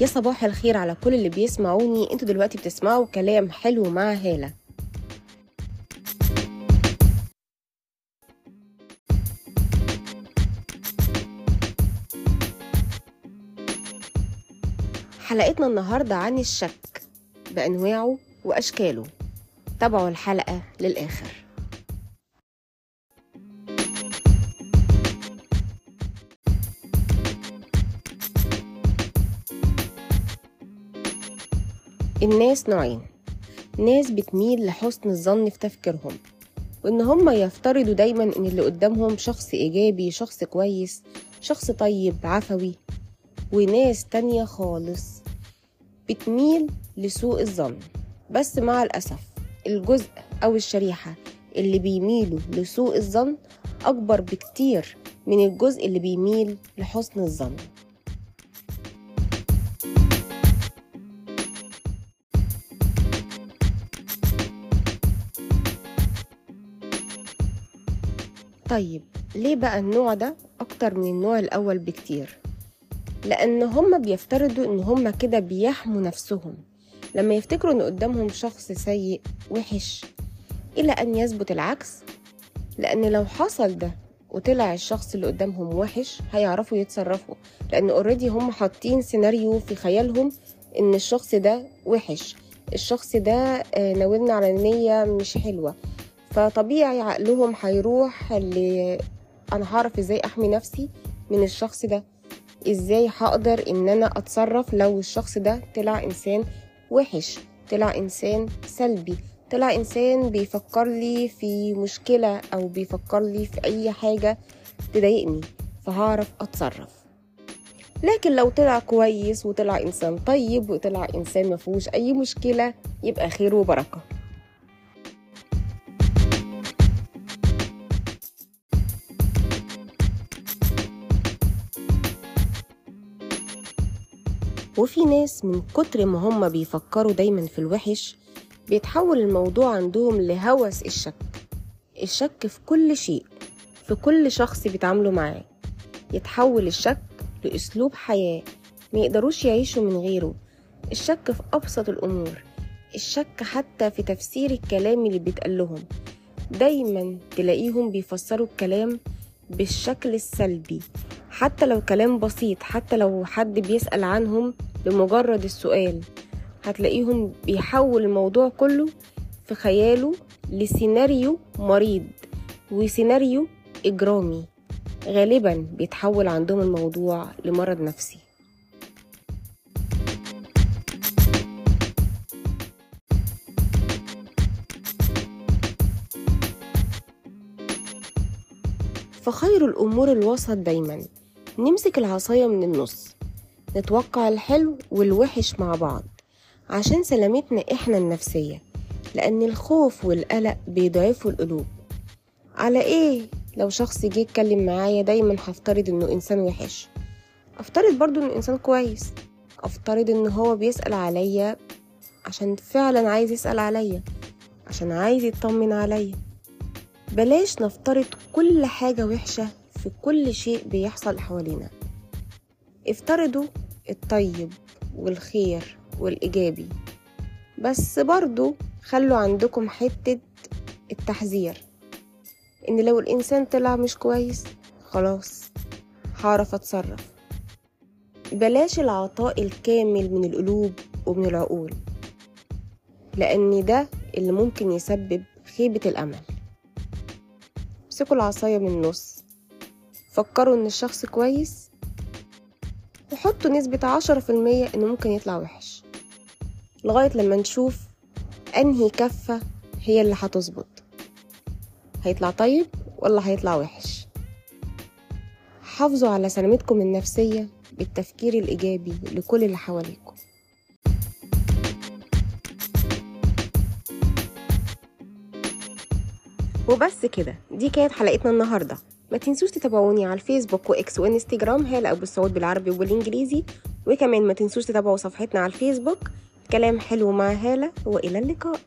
يا صباح الخير على كل اللي بيسمعوني. أنتوا دلوقتي بتسمعوا كلام حلو مع هالة. حلقتنا النهاردة عن الشك بأنواعه وأشكاله. تابعوا الحلقة للآخر. الناس نوعين. ناس بتميل لحسن الظن في تفكيرهم وإن هم يفترضوا دايما إن اللي قدامهم شخص إيجابي شخص كويس شخص طيب عفوي وناس تانية خالص بتميل لسوء الظن. بس مع الأسف الجزء أو الشريحة اللي بيميلوا لسوء الظن أكبر بكتير من الجزء اللي بيميل لحسن الظن. طيب ليه بقى النوع ده أكتر من النوع الأول بكتير؟ لأن هما بيفترضوا إن هما كده بيحموا نفسهم. لما يفتكروا إن قدامهم شخص سيء وحش إلى أن يثبت العكس. لأن لو حصل ده وطلع الشخص اللي قدامهم وحش هيعرفوا يتصرفوا. لأن اوريدي هم حاطين سيناريو في خيالهم إن الشخص ده وحش. الشخص ده ناولنا على نية مش حلوة. فطبيعي عقلهم هيروح اللي أنا هعرف إزاي أحمي نفسي من الشخص ده. إزاي هقدر إن أنا أتصرف لو الشخص ده طلع إنسان وحش طلع إنسان سلبي طلع إنسان بيفكر لي في مشكلة أو بيفكر لي في أي حاجة تضايقني فهعرف أتصرف. لكن لو طلع كويس وطلع إنسان طيب وطلع إنسان مفهوش أي مشكلة يبقى خير وبركة. وفي ناس من كتر ما هم بيفكروا دايما في الوحش بيتحول الموضوع عندهم لهوس الشك. الشك في كل شيء في كل شخص بيتعاملوا معاه. يتحول الشك لأسلوب حياة ما يقدروش يعيشوا من غيره. الشك في أبسط الأمور الشك حتى في تفسير الكلام اللي بيتقال لهم دايما تلاقيهم بيفسروا الكلام بالشكل السلبي. حتى لو كلام بسيط حتى لو حد بيسأل عنهم لمجرد السؤال هتلاقيهم بيحول الموضوع كله في خياله لسيناريو مريض وسيناريو إجرامي. غالبا بيتحول عندهم الموضوع لمرض نفسي. فخير الأمور الوسط دايما. نمسك العصاية من النص نتوقع الحلو والوحش مع بعض عشان سلامتنا إحنا النفسية لأن الخوف والقلق بيضعفوا القلوب. على إيه؟ لو شخص جه يتكلم معايا دايما هفترض إنه إنسان وحش. أفترض برضو إنه إنسان كويس. أفترض إن هو بيسأل عليا عشان فعلا عايز يسأل عليا عشان عايز يطمن عليا. بلاش نفترض كل حاجة وحشة في كل شيء بيحصل حوالينا. افترضوا الطيب والخير والإيجابي بس برضو خلوا عندكم حتة التحذير إن لو الإنسان طلع مش كويس خلاص هعرف أتصرف. بلاش العطاء الكامل من القلوب ومن العقول لأن ده اللي ممكن يسبب خيبة الأمل. امسكوا العصاية من النص. فكروا إن الشخص كويس وحطوا نسبة عشرة في المية إنه ممكن يطلع وحش. لغاية لما نشوف أنهي كفة هي اللي هتظبط. هيطلع طيب ولا هيطلع وحش؟ حافظوا على سلامتكم النفسية بالتفكير الإيجابي لكل اللي حواليكم. وبس كده دي كانت حلقتنا النهارده. ما تنسوش تتابعوني على الفيسبوك وإكس وإنستجرام هالة ابو السعود بالعربي وبالإنجليزي. وكمان ما تنسوش تتابعوا صفحتنا على الفيسبوك. كلام حلو مع هالة وإلى اللقاء.